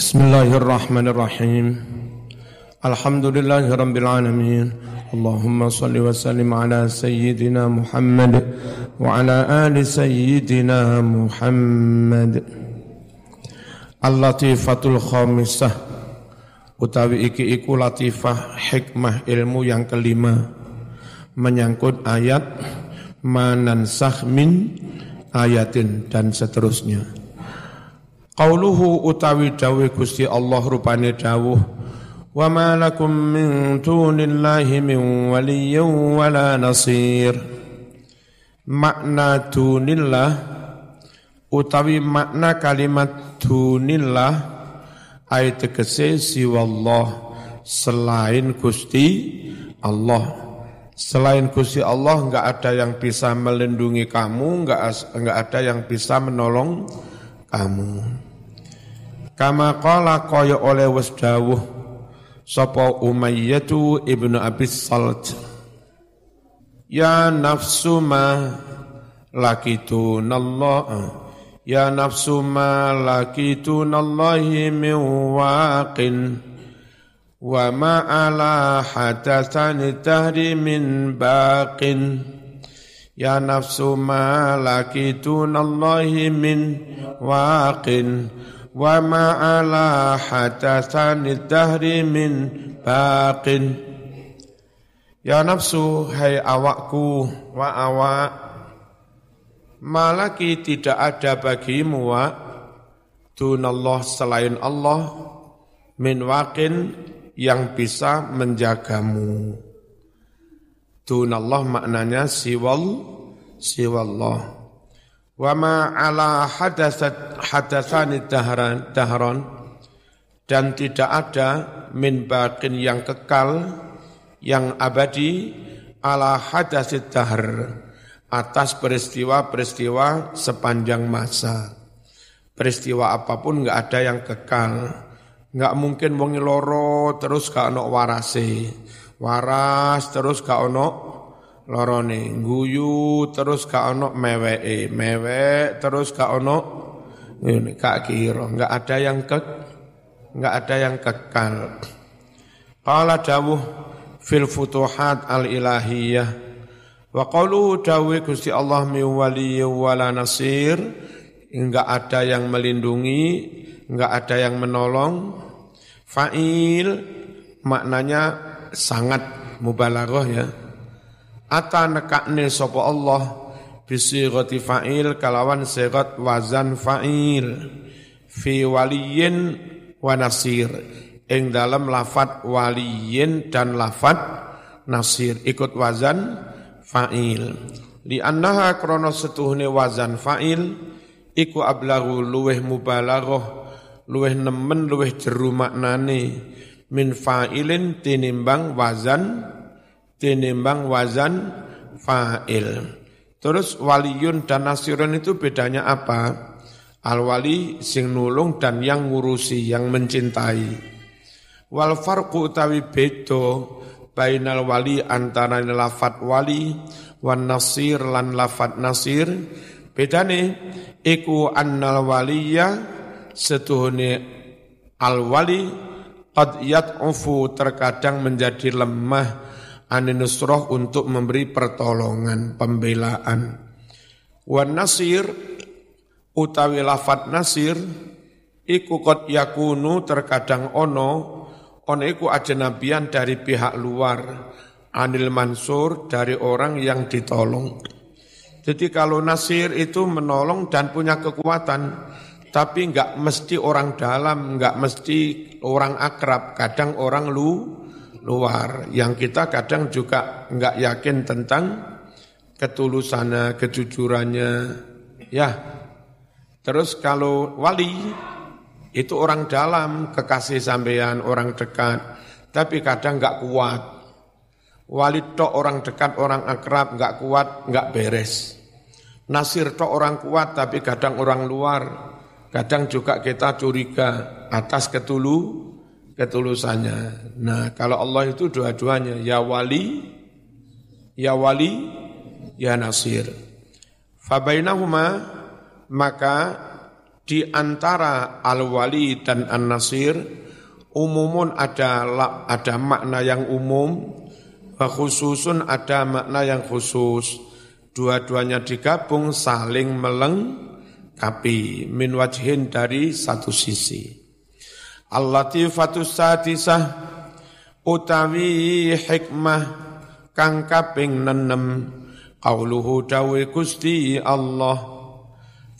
Bismillahirrahmanirrahim. Alhamdulillahirabbil alamin. Allahumma salli wa sallim ala sayyidina Muhammad wa ala ali sayyidina Muhammad. Al-Latifatul Khamisah utawi iki iku latifah hikmah ilmu yang kelima menyangkut ayat manansah min ayatin dan seterusnya. Qauluhu utawi dawuh Gusti Allah rupane dawuh wa ma lakum min dunillahi min waliyyin wala nasir. Makna dunillah utawi makna kalimat dunillah ayat tegese siwallah selain Gusti Allah. Selain Gusti Allah enggak ada yang bisa melindungi kamu enggak enggak ada yang bisa menolong kamu Kama qala kaya oleh wis dawuh sapa Umayyah ibnu Abi Salt Ya nafsu ma lakitunallah Ya nafsu ma lakitunallahi min waqin Wa ma ala hadatsan tahri min baqin Ya nafsu ma lakitunallahi min waqin wa ma'ala hadatsani dahri min baqin. Ya nafsu hai awakku wa awak. Malaki tidak ada bagimu wa dunallah selain Allah min waqin yang bisa menjagamu. Dunallah maknanya siwal siwallah wa ma ala hadasat hadasani dahran dan tidak ada min bakin yang kekal yang abadi ala hadasit dahr atas peristiwa-peristiwa sepanjang masa. Peristiwa apa pun nggak ada yang kekal. Nggak mungkin wong loro terus gak ono warase. Waras terus gak ono lorone guyu terus gak ono meweke. Mewek terus gak ono ini kak kira. Nggak ada yang ke nggak ada yang kekal. Qala dawuh fil futuhat al ilahiyah wa qalu dawuh Gusti Allah mi wali wala nasir. Enggak ada yang melindungi enggak ada yang menolong. Fa'il maknanya sangat mubalaghah ya Ata nekakne sapa Allah? Bisirati fa'il kalawan sirat wazan fa'il. Fi waliyin wa nasir. Ing dalam lafat waliyin dan lafat nasir. Ikut wazan fa'il. Li annaha krono setuhne wazan fa'il iku ablagu luweh mubalaghah luweh nemen luweh jeru maknane. Min fa'ilin tinimbang wazan tinimbang wazan fa'il. Terus waliyun dan nasirun itu bedanya apa? Al-wali sing nulung dan yang ngurusi, yang mencintai. Wal farqu utawi bedo bainal wali antara lafat wali wan nasir lan lafat nasir bedane iku annal waliya setuhune al wali qad yat'ufu terkadang menjadi lemah aninusroh untuk memberi pertolongan, pembelaan. Wan nasir utawi lafat nasir iku kot yakunu terkadang ono ono iku ajnabian dari pihak luar anil mansur dari orang yang ditolong. Jadi kalau nasir itu menolong dan punya kekuatan, tapi enggak mesti orang dalam, enggak mesti orang akrab, kadang orang lu luar yang kita kadang juga nggak yakin tentang ketulusannya, kejujurannya. Ya, terus kalau wali itu orang dalam, kekasih sampean, orang dekat, tapi kadang nggak kuat. Wali tok orang dekat, orang akrab, nggak kuat, nggak beres. Nasir tok orang kuat, tapi kadang orang luar. Kadang juga kita curiga atas ketulu ketulusannya. Nah, kalau Allah itu dua-duanya, ya wali, ya wali, ya nasir. Fabainahuma maka di antara al-wali dan an-nasir umumun ada ada makna yang umum khususun ada makna yang khusus dua-duanya digabung saling melengkapi min wajhin dari satu sisi al-latifatus sadisah utawi hikmah kang kaping nenem qauluhu dawe Gusti Allah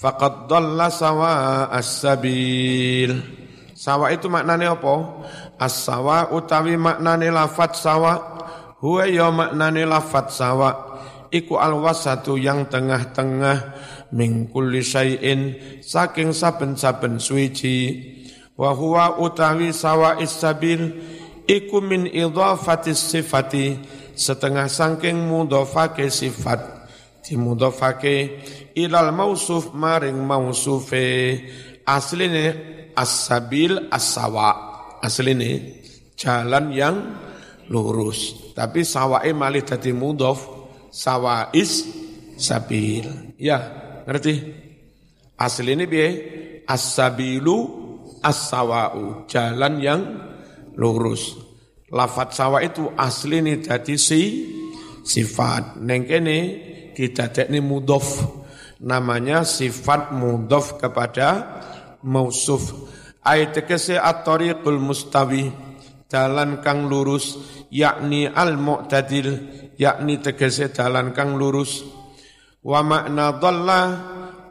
faqad dhalla sawa as-sabil. Sawa itu maknane apa? As-sawa utawi maknane lafat sawa. Huwa ya maknane lafat sawa. Iku al-wasatu yang tengah-tengah min kulli saking saben-saben suci. Wa huwa utawi sawa is-sabil iku min idhafatis sifati setengah saking mudhafake sifat. Dimudhafake ilal mausuf maring mausufe. Asline as-sabil as-sawa. Asline jalan yang lurus. Tapi sawae malih dadi mudhaf sawais sabil. Ya ngerti? Asline piye? As-sabilu as-sawau jalan yang lurus. Lafat sawa itu asli ini jadi si sifat. Neng kene didadekne mudhof. Namanya sifat mudhof kepada mausuf ayat tegese at-tariqul mustawi jalan kang lurus yakni al-mu'tadil yakni tegese jalan kang lurus. Wa makna dhalla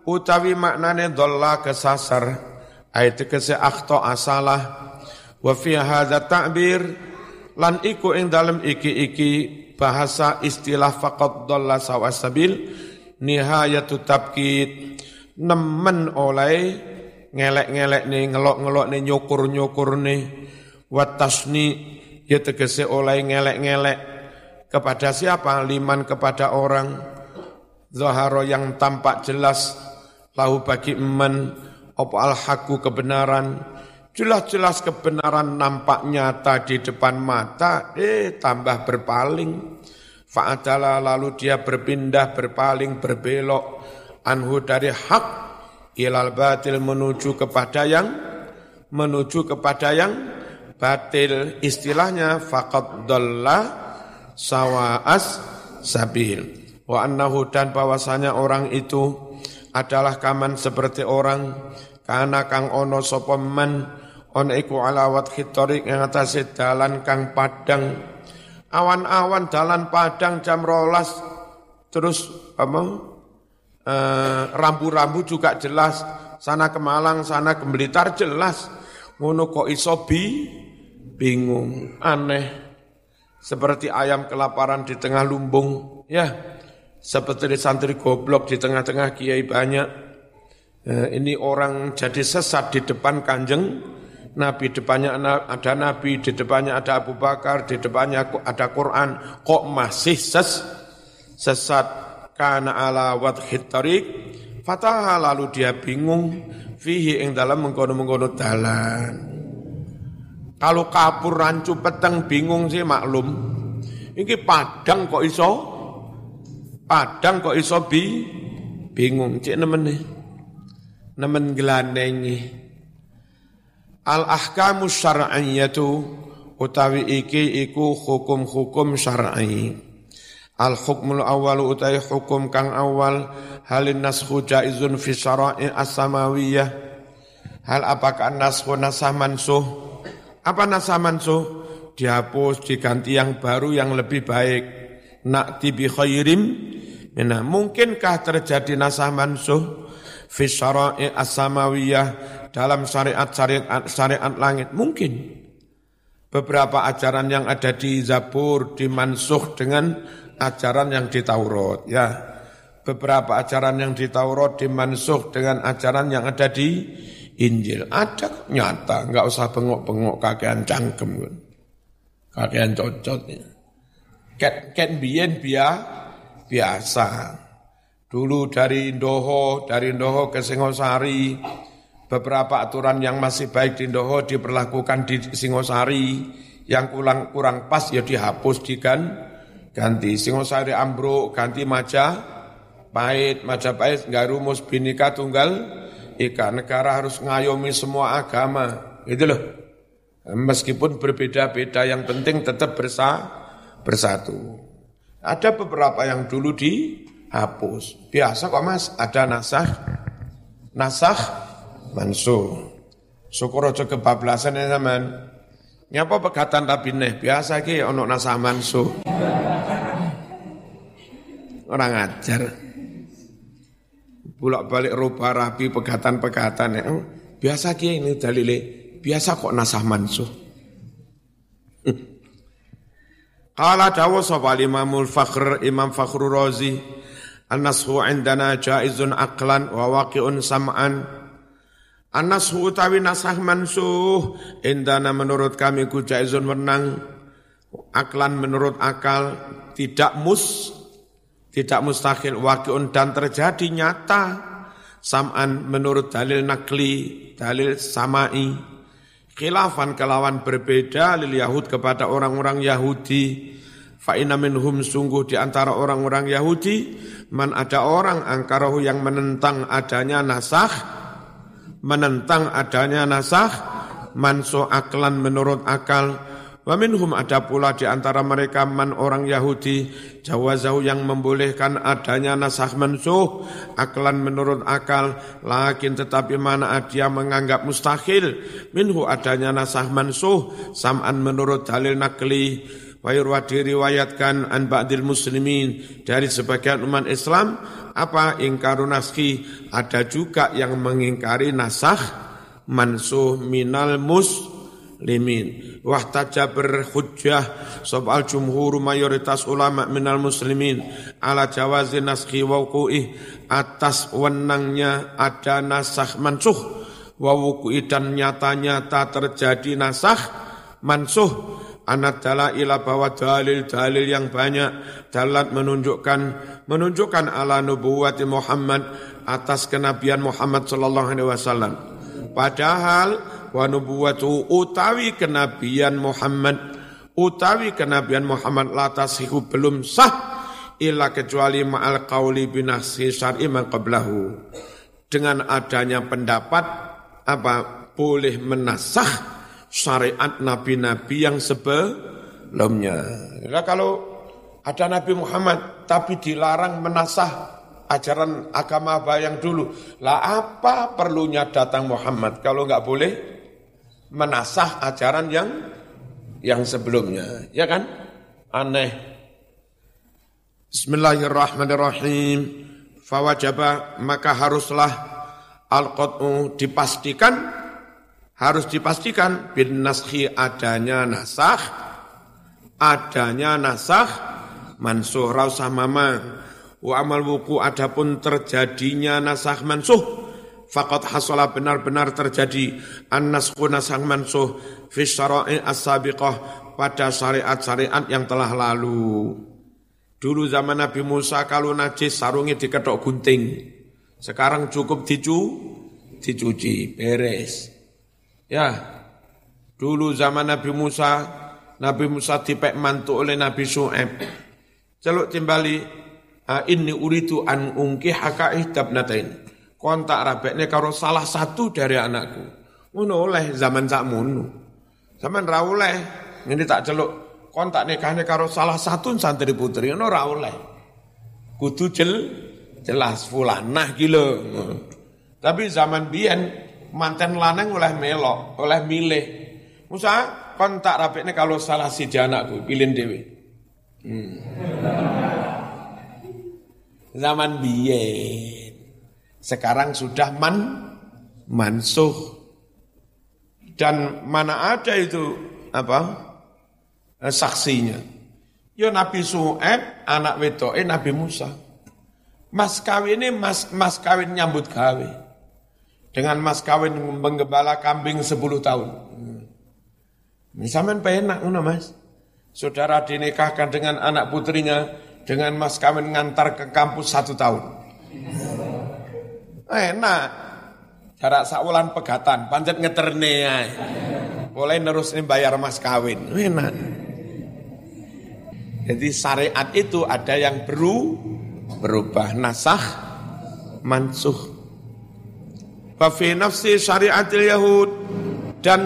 utawi maknane dhalla kesasar ayat tegese akhta asalah wa fi hadza ta'bir. Lan iku ing dalem iki-iki bahasa istilah faqad dhalla sawasabil nihayatu tabkit nemen oleh ngelek-ngelek nih ngelok-ngelok nih nyukur-nyukur nih watasni ya tegese oleh ngelek-ngelek kepada siapa? Liman kepada orang. Zaharo yang tampak jelas lahu bagi eman apa al kebenaran Jelas-jelas kebenaran nampak nyata di depan mata, eh tambah berpaling. Fa'adala lalu dia berpindah, berpaling, berbelok. Anhu dari hak, ilal batil menuju kepada yang, menuju kepada yang batil. Istilahnya faqad sawa'as sabil. Wa annahu dan bahwasanya orang itu adalah kaman seperti orang, karena kang ono sopeman on iku alawat khitorik yang atas dalan kang padang. Awan-awan dalan padang jam rolas terus apa eh, rambu-rambu juga jelas. Sana ke Malang sana ke Blitar jelas. Ngono kok iso bi bingung aneh. Seperti ayam kelaparan di tengah lumbung. Ya seperti santri goblok di tengah-tengah kiai banyak ini orang jadi sesat di depan kanjeng Nabi depannya ada Nabi, di depannya ada Abu Bakar, di depannya ada Quran, kok masih ses sesat karena ala wadhit tariq fataha lalu dia bingung fihi ing dalam mengkono-mengkono dalan. Kalau kapur rancu peteng bingung sih maklum. Ini padang kok iso? Padang kok iso bi? Bingung cek nemen nih. Nemen gelandengi. Al ahkamu syar'iyyatu utawi iki iku hukum-hukum syar'i. Al hukmul awal utawi hukum kang awal halin naskhu jaizun fi syara'i as-samawiyah. Hal apakah naskhu nasah mansuh? Apa nasah mansuh? Dihapus, diganti yang baru yang lebih baik. Nakti bi khairim. Nah, mungkinkah terjadi nasah mansuh? Fi syara'i as-samawiyah dalam syariat-syariat syariat langit? Mungkin. Beberapa ajaran yang ada di Zabur dimansuh dengan ajaran yang di Taurat. Ya, beberapa ajaran yang di Taurat dimansuh dengan ajaran yang ada di Injil. Ada nyata, nggak usah bengok-bengok kakean cangkem. Kakean cocot. Ya. Ket, ket bien bia, biasa. Dulu dari Indoho, dari Indoho ke Singosari, beberapa aturan yang masih baik di Ndoho diperlakukan di Singosari, yang kurang kurang pas ya dihapus digan ganti Singosari ambruk ganti maja pahit maja pahit nggak rumus binika tunggal Ika negara harus ngayomi semua agama. Itu loh. Meskipun berbeda-beda yang penting tetap bersa bersatu. Ada beberapa yang dulu dihapus. Biasa kok mas, ada nasah, nasah mansuh. Syukur aja kebablasan ya zaman. Nyapa pegatan nih biasa ki ono nasah mansuh. Orang ajar bolak balik rubah rapi pegatan-pegatan ya. Oh, biasa kia ini dalile, biasa kok nasah mansuh. Qala dawu sapa Imamul Fakhr Imam Fakhru Razi An-nashu indana jaizun aqlan wa waqi'un sam'an An-nashu utawi nasah mansuh indana menurut kami ku jaizun menang aklan menurut akal tidak mus tidak mustahil wakiun dan terjadi nyata sam'an menurut dalil nakli, dalil samai. Khilafan kelawan berbeda lil Yahud kepada orang-orang Yahudi. Fa'ina minhum sungguh di antara orang-orang Yahudi, man ada orang angkarahu yang menentang adanya nasah, menentang adanya nasah, manso aklan menurut akal, Wa minhum ada pula di antara mereka man orang Yahudi jawazahu yang membolehkan adanya nasah mensuh aklan menurut akal. Lakin tetapi mana dia menganggap mustahil minhu adanya nasah mensuh sam'an menurut dalil nakli wa diriwayatkan an ba'dil muslimin dari sebagian umat Islam apa ingkaru naski ada juga yang mengingkari nasah mansuh minal mus muslimin. Wahtaja berhujjah soal jumhur mayoritas ulama minal muslimin. Ala jawazi naskhi wa atas wenangnya ada nasah mansuh. Wa dan nyata-nyata terjadi nasah mansuh Anak ila bahwa dalil-dalil yang banyak dalat menunjukkan menunjukkan ala nubuwati Muhammad atas kenabian Muhammad sallallahu alaihi wasallam. Padahal wa nubuwatu utawi kenabian Muhammad utawi kenabian Muhammad la tasihu belum sah illa kecuali ma'al qauli binasi syar'i man qablahu dengan adanya pendapat apa boleh menasah syariat nabi-nabi yang sebelumnya. Nah, kalau ada Nabi Muhammad tapi dilarang menasah ajaran agama apa yang dulu. Lah apa perlunya datang Muhammad kalau nggak boleh menasah ajaran yang yang sebelumnya, ya kan? Aneh. Bismillahirrahmanirrahim. Fawajaba maka haruslah al-qat'u dipastikan harus dipastikan bin naskhi adanya nasah adanya nasah mansuh rausah mama wa amal wuku adapun terjadinya nasah mansuh Fakat hasala benar-benar terjadi an-nasku nasang mansuh fi syara'i as-sabiqah pada syariat-syariat yang telah lalu. Dulu zaman Nabi Musa kalau najis sarungnya diketok gunting. Sekarang cukup dicu, dicuci, beres. Ya, dulu zaman Nabi Musa, Nabi Musa dipek mantu oleh Nabi Su'eb. Celuk timbali, ini uritu an ungki haka ihdabnatain kontak rabekne karo salah satu dari anakku. Ngono oleh zaman sakmono. Zaman ra oleh. Ini tak celuk kontak nikahnya karo salah satu santri putri ngono ra oleh. Kudu jel jelas fulanah lho. Tapi zaman biyen manten lanang oleh melok, oleh milih. Musa kontak rabekne kalau salah si anakku, pilih dewi. Hmm. Zaman biyen sekarang sudah man mansuh. Dan mana ada itu apa eh, saksinya? Ya Nabi Su'eb, anak wedoke Nabi Musa. Mas kawin ini mas, mas kawin nyambut gawe. Dengan mas kawin menggembala kambing 10 tahun. Ini sampean penak ngono Mas. Saudara dinikahkan dengan anak putrinya dengan mas kawin ngantar ke kampus satu tahun. Enak. Jarak sakulan pegatan, pancet ngeterne ya. Boleh nerusin bayar mas kawin. Enak. Jadi syariat itu ada yang beru, berubah nasah, mansuh. Wa fi nafsi syariatil yahud. Dan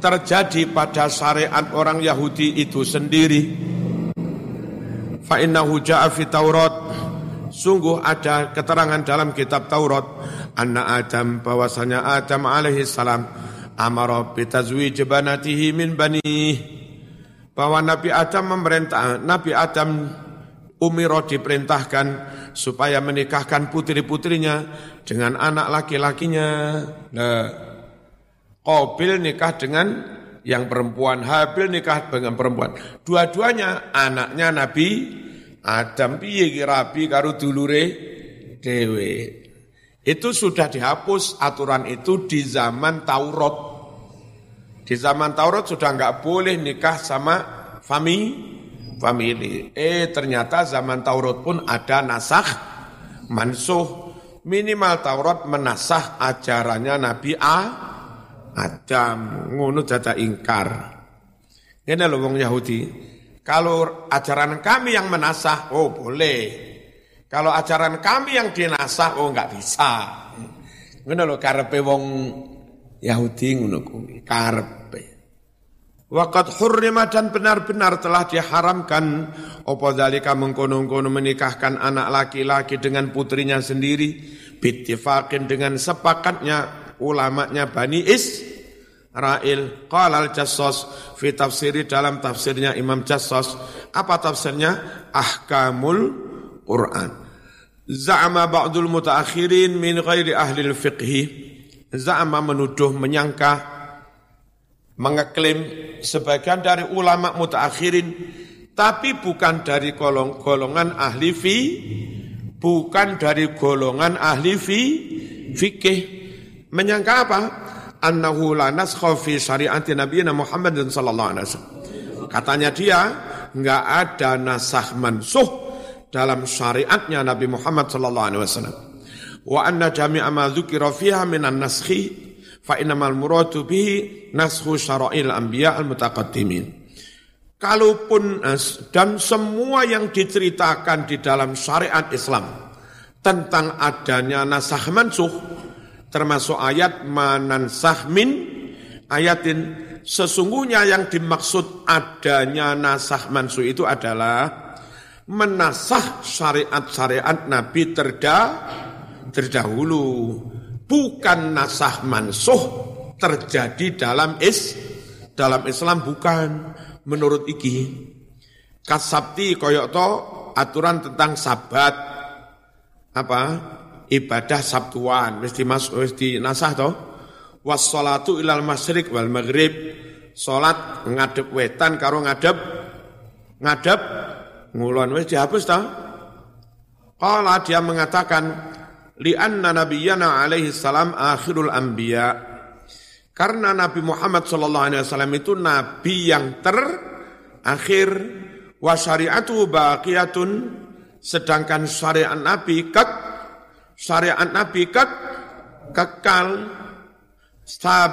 terjadi pada syariat orang Yahudi itu sendiri. Fa innahu Taurat. Sungguh ada keterangan dalam kitab Taurat. Anna Adam bahwasanya Adam alaihi salam amara bi tazwij banatihi min bani. Bahwa Nabi Adam memerintah Nabi Adam Umiro diperintahkan supaya menikahkan putri-putrinya dengan anak laki-lakinya. Nah, Qabil nikah dengan yang perempuan, Habil nikah dengan perempuan. Dua-duanya anaknya Nabi Adam piye rabi karo dulure dewe. Itu sudah dihapus aturan itu di zaman Taurat. Di zaman Taurat sudah nggak boleh nikah sama famili famili. Eh ternyata zaman Taurat pun ada nasah mansuh. Minimal Taurat menasah ajarannya Nabi A. Adam ngono dada ingkar. Ini loh wong Yahudi. Kalau ajaran kami yang menasah, oh boleh. Kalau ajaran kami yang dinasah, oh enggak bisa. Ngono lho karepe wong Yahudi ngono kuwi, karepe. Waqad hurrima dan benar-benar telah diharamkan. Opo dalika mengkono-kono menikahkan anak laki-laki dengan putrinya sendiri? Bittifakin dengan sepakatnya ulamanya Bani Israel Qala al-Jassos Fi tafsiri dalam tafsirnya Imam Jassos. Apa tafsirnya? Ahkamul Quran. Za'ama ba'dul mutaakhirin min ghairi ahli fiqhi. Za'ama menuduh menyangka mengeklaim sebagian dari ulama mutaakhirin tapi bukan dari golong, golongan ahli fi bukan dari golongan ahli fi fikih. Menyangka apa? Annahu la naskha fi syariati nabiyina Muhammad sallallahu alaihi wasallam. Katanya dia enggak ada nasah mansuh dalam syariatnya Nabi Muhammad sallallahu alaihi wasallam. Wa anna jami'a ma dzukira fiha minan naskhi fa innamal muradu bihi nashu syara'il anbiya al mutaqaddimin kalaupun dan semua yang diceritakan di dalam syariat Islam tentang adanya nasah mansuh termasuk ayat manansah min ayatin sesungguhnya yang dimaksud adanya nasah mansuh itu adalah menasah syariat-syariat Nabi terda, terdahulu bukan nasah mansuh terjadi dalam is dalam Islam bukan menurut iki. Kasabti koyok to aturan tentang sabat apa ibadah sabtuan wis dimasuk wis nasah to. Was ilal masyriq wal maghrib salat ngadep wetan karo ngadep ngadep ngulon wis dihapus to. Kala dia mengatakan lianna nabiyyana alaihi salam akhirul anbiya. Karena Nabi Muhammad sallallahu alaihi wasallam itu nabi yang terakhir. Wa syariatu baqiyatun. Sedangkan syariat Nabi kek syariat Nabi kek kekal. Sab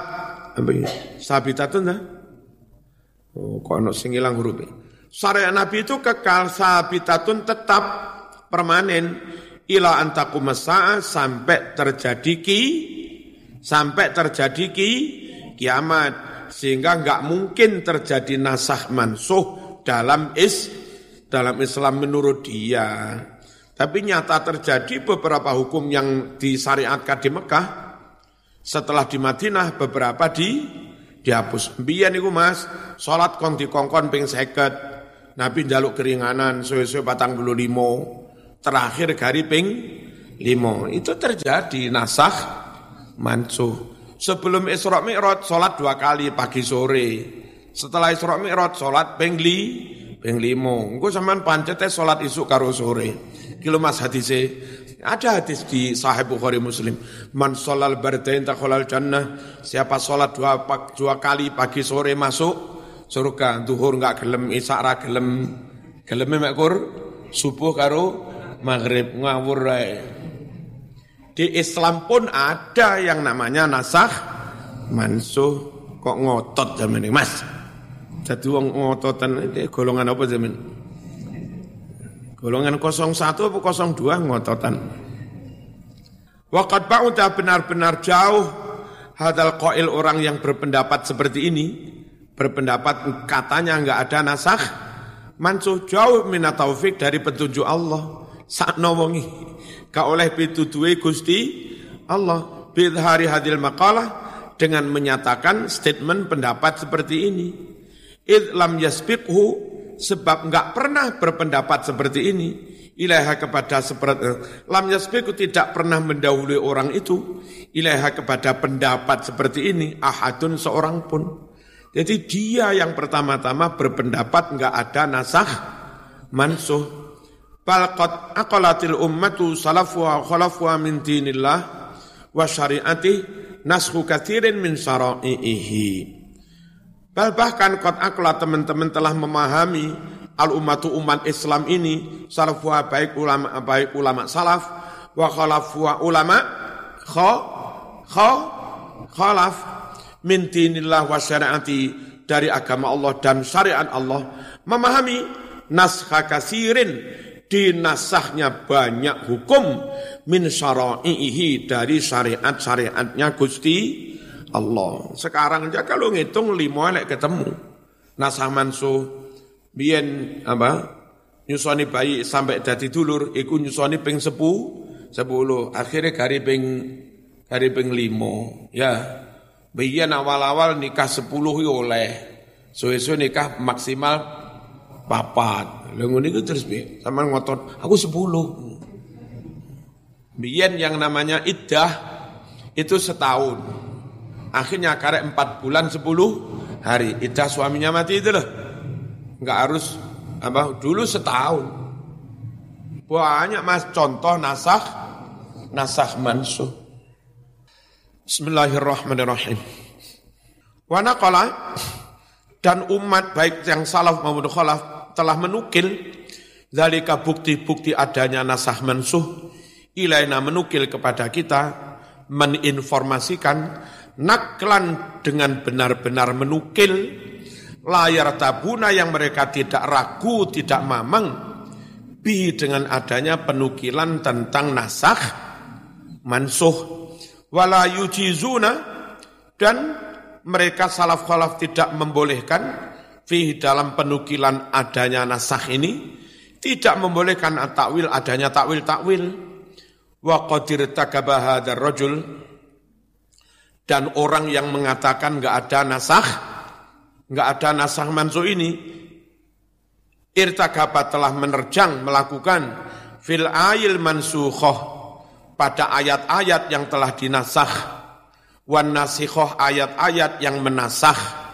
ya sabitatun dah oh kok ono sing ilang huruf syariat Nabi itu kekal sabitatun tetap permanen ila masa sampai terjadi ki sampai terjadi ki kiamat sehingga nggak mungkin terjadi nasah mansuh dalam is dalam Islam menurut dia. Tapi nyata terjadi beberapa hukum yang disyariatkan di Mekah setelah di Madinah beberapa di dihapus. Biyen niku Mas, salat kon dikongkon ping 50. Nabi njaluk keringanan suwe-suwe limo terakhir gariping limo. Itu terjadi nasah mansuh. Sebelum Isra Mi'raj sholat dua kali pagi sore. Setelah Isra Mi'raj sholat pengli peng limo. Engko sampean pancete sholat isuk karo sore. Kilo Mas hadise ada hadis di Sahih Bukhari Muslim. Man sholal bardain takholal jannah. Siapa sholat dua, dua kali pagi sore masuk surga. Duhur enggak gelem, isak ra gelem. Gelem mekur subuh karo maghrib ngawur Di Islam pun ada yang namanya nasah mansuh kok ngotot zaman ini mas. Jadi wong ngototan ini golongan apa zaman? Golongan 01 apa 02 ngototan. Waqad ba'udah benar-benar jauh hadal qail orang yang berpendapat seperti ini, berpendapat katanya enggak ada nasakh, mansuh jauh minat taufik dari petunjuk Allah. Sak nawangi ka oleh pituduhe Gusti Allah. Bidhari hadil maqalah dengan menyatakan statement pendapat seperti ini. Id lam yasbiqhu sebab enggak pernah berpendapat seperti ini. Ilaiha kepada seperti lam yasbiku tidak pernah mendahului orang itu. Ilaiha kepada pendapat seperti ini ahadun seorang pun. Jadi dia yang pertama-tama berpendapat enggak ada nasah mansuh balqat aqalatil ummatu salafu wa khalafu min dinillah wa syariati nashu kathirin min syara'ihi. Bal bahkan kot akla teman-teman telah memahami al ummatu umat Islam ini salafwa baik ulama baik ulama salaf wa khalafwa ulama kha kha khalaf min dinillah wa syariati dari agama Allah dan syariat Allah. Memahami naskha kasirin dinasahnya banyak hukum min syara'ihi dari syariat-syariatnya Gusti Allah. Sekarang aja kalau ngitung lima lek ketemu. Nasah mansuh, biyen apa nyusoni bayi sampai dadi dulur iku nyusoni ping sepu sepuluh akhirnya gari ping gari ping limo ya biyen awal-awal nikah sepuluh oleh suwe-suwe nikah maksimal papat. Lha ngono iku terus piye sama ngotot. Aku sepuluh. Biyen yang namanya iddah itu setahun. Akhirnya karek empat bulan sepuluh hari. Iddah suaminya mati itu loh. Nggak harus apa dulu setahun. Banyak mas. Contoh nasah nasah mansuh. Bismillahirrahmanirrahim. Wa naqala dan umat baik yang salaf maupun khalaf telah menukil. Zalika bukti-bukti adanya nasah mansuh. Ilaina menukil kepada kita meninformasikan naklan dengan benar-benar menukil. Layar tabuna yang mereka tidak ragu, tidak mamang. Bi dengan adanya penukilan tentang nasakh mansuh. Wala yujizuna dan mereka salaf khalaf tidak membolehkan fi dalam penukilan adanya nasakh ini tidak membolehkan takwil adanya takwil takwil. Wa qadir rajul dan orang yang mengatakan enggak ada nasakh nggak ada nasah mansuh ini, irtagaba telah menerjang melakukan fil ayil mansukhoh pada ayat-ayat yang telah dinasah wan nasikhoh ayat-ayat yang menasah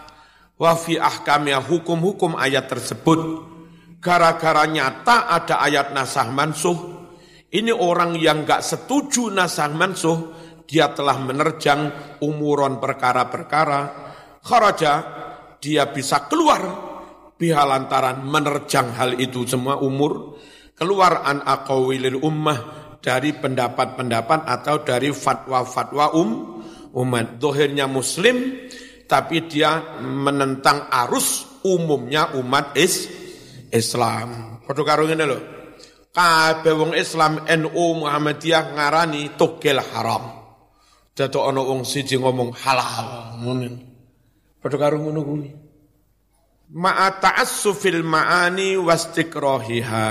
wa fi ahkamnya hukum-hukum ayat tersebut. Gara-gara nyata ada ayat nasah mansuh. Ini orang yang gak setuju nasah mansuh dia telah menerjang umuron perkara-perkara. Kharaja dia bisa keluar biha lantaran menerjang hal itu semua umur. Keluar an aqawilil ummah dari pendapat-pendapat atau dari fatwa-fatwa um umat. Dohirnya muslim tapi dia menentang arus umumnya umat is Islam. Padha karo ngene lho. Kabeh wong Islam NU Muhammadiyah ngarani togel haram. Dadak ana wong siji ngomong halal ngono. Padha karo ngono kuwi. Ma'a ta'assufil ma'ani wastiqrahiha.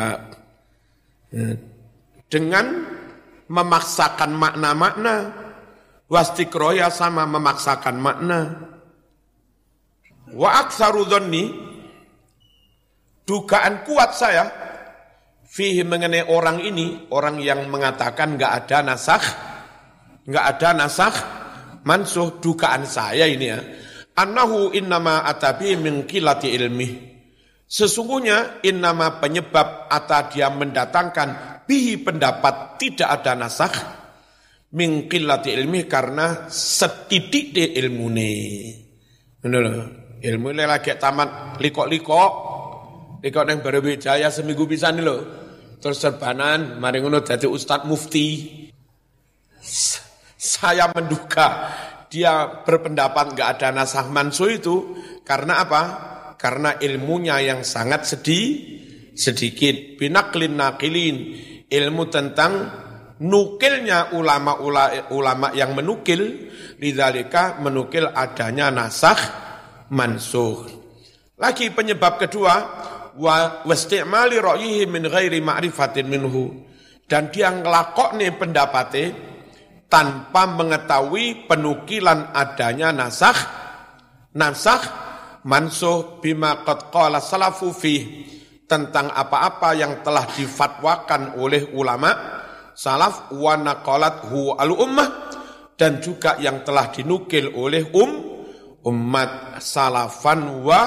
Ya. Dengan memaksakan makna-makna wastiqroya sama memaksakan makna. Wa aksaru dhanni dugaan kuat saya fihi mengenai orang ini, orang yang mengatakan enggak ada nasakh, enggak ada nasakh, mansuh dugaan saya ini ya annahu innama atabi min qilati ilmi. Sesungguhnya innama penyebab ata dia mendatangkan bihi pendapat tidak ada nasakh min qillati ilmi karena setidik ilmune. Ngono Ilmu lagi tamat likok-likok. Likok yang baru jaya seminggu bisa nih lho. Terus serbanan, mari ngono dadi ustad mufti. Saya menduga dia berpendapat nggak ada nasah mansuh itu karena apa? Karena ilmunya yang sangat sedih, sedikit. Binaklin nakilin, ilmu tentang nukilnya ulama-ulama yang menukil, lidzalika menukil adanya nasakh mansuh. Lagi penyebab kedua, wa wasti'mali ra'yihi min ghairi ma'rifatin minhu. Dan dia ngelakokne pendapatnya tanpa mengetahui penukilan adanya nasakh nasakh mansuh bima qad qala salafu tentang apa-apa yang telah difatwakan oleh ulama salaf wa naqalathu al ummah dan juga yang telah dinukil oleh um umat salafan wa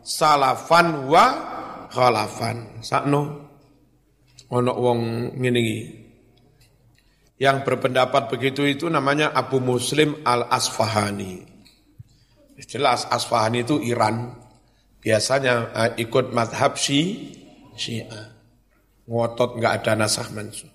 salafan wa khalafan sakno ono wong ngene yang berpendapat begitu itu namanya Abu Muslim Al-Asfahani. Jelas Asfahani itu Iran. Biasanya uh, ikut madhab Syiah. Ngotot nggak ada nasah mansuh.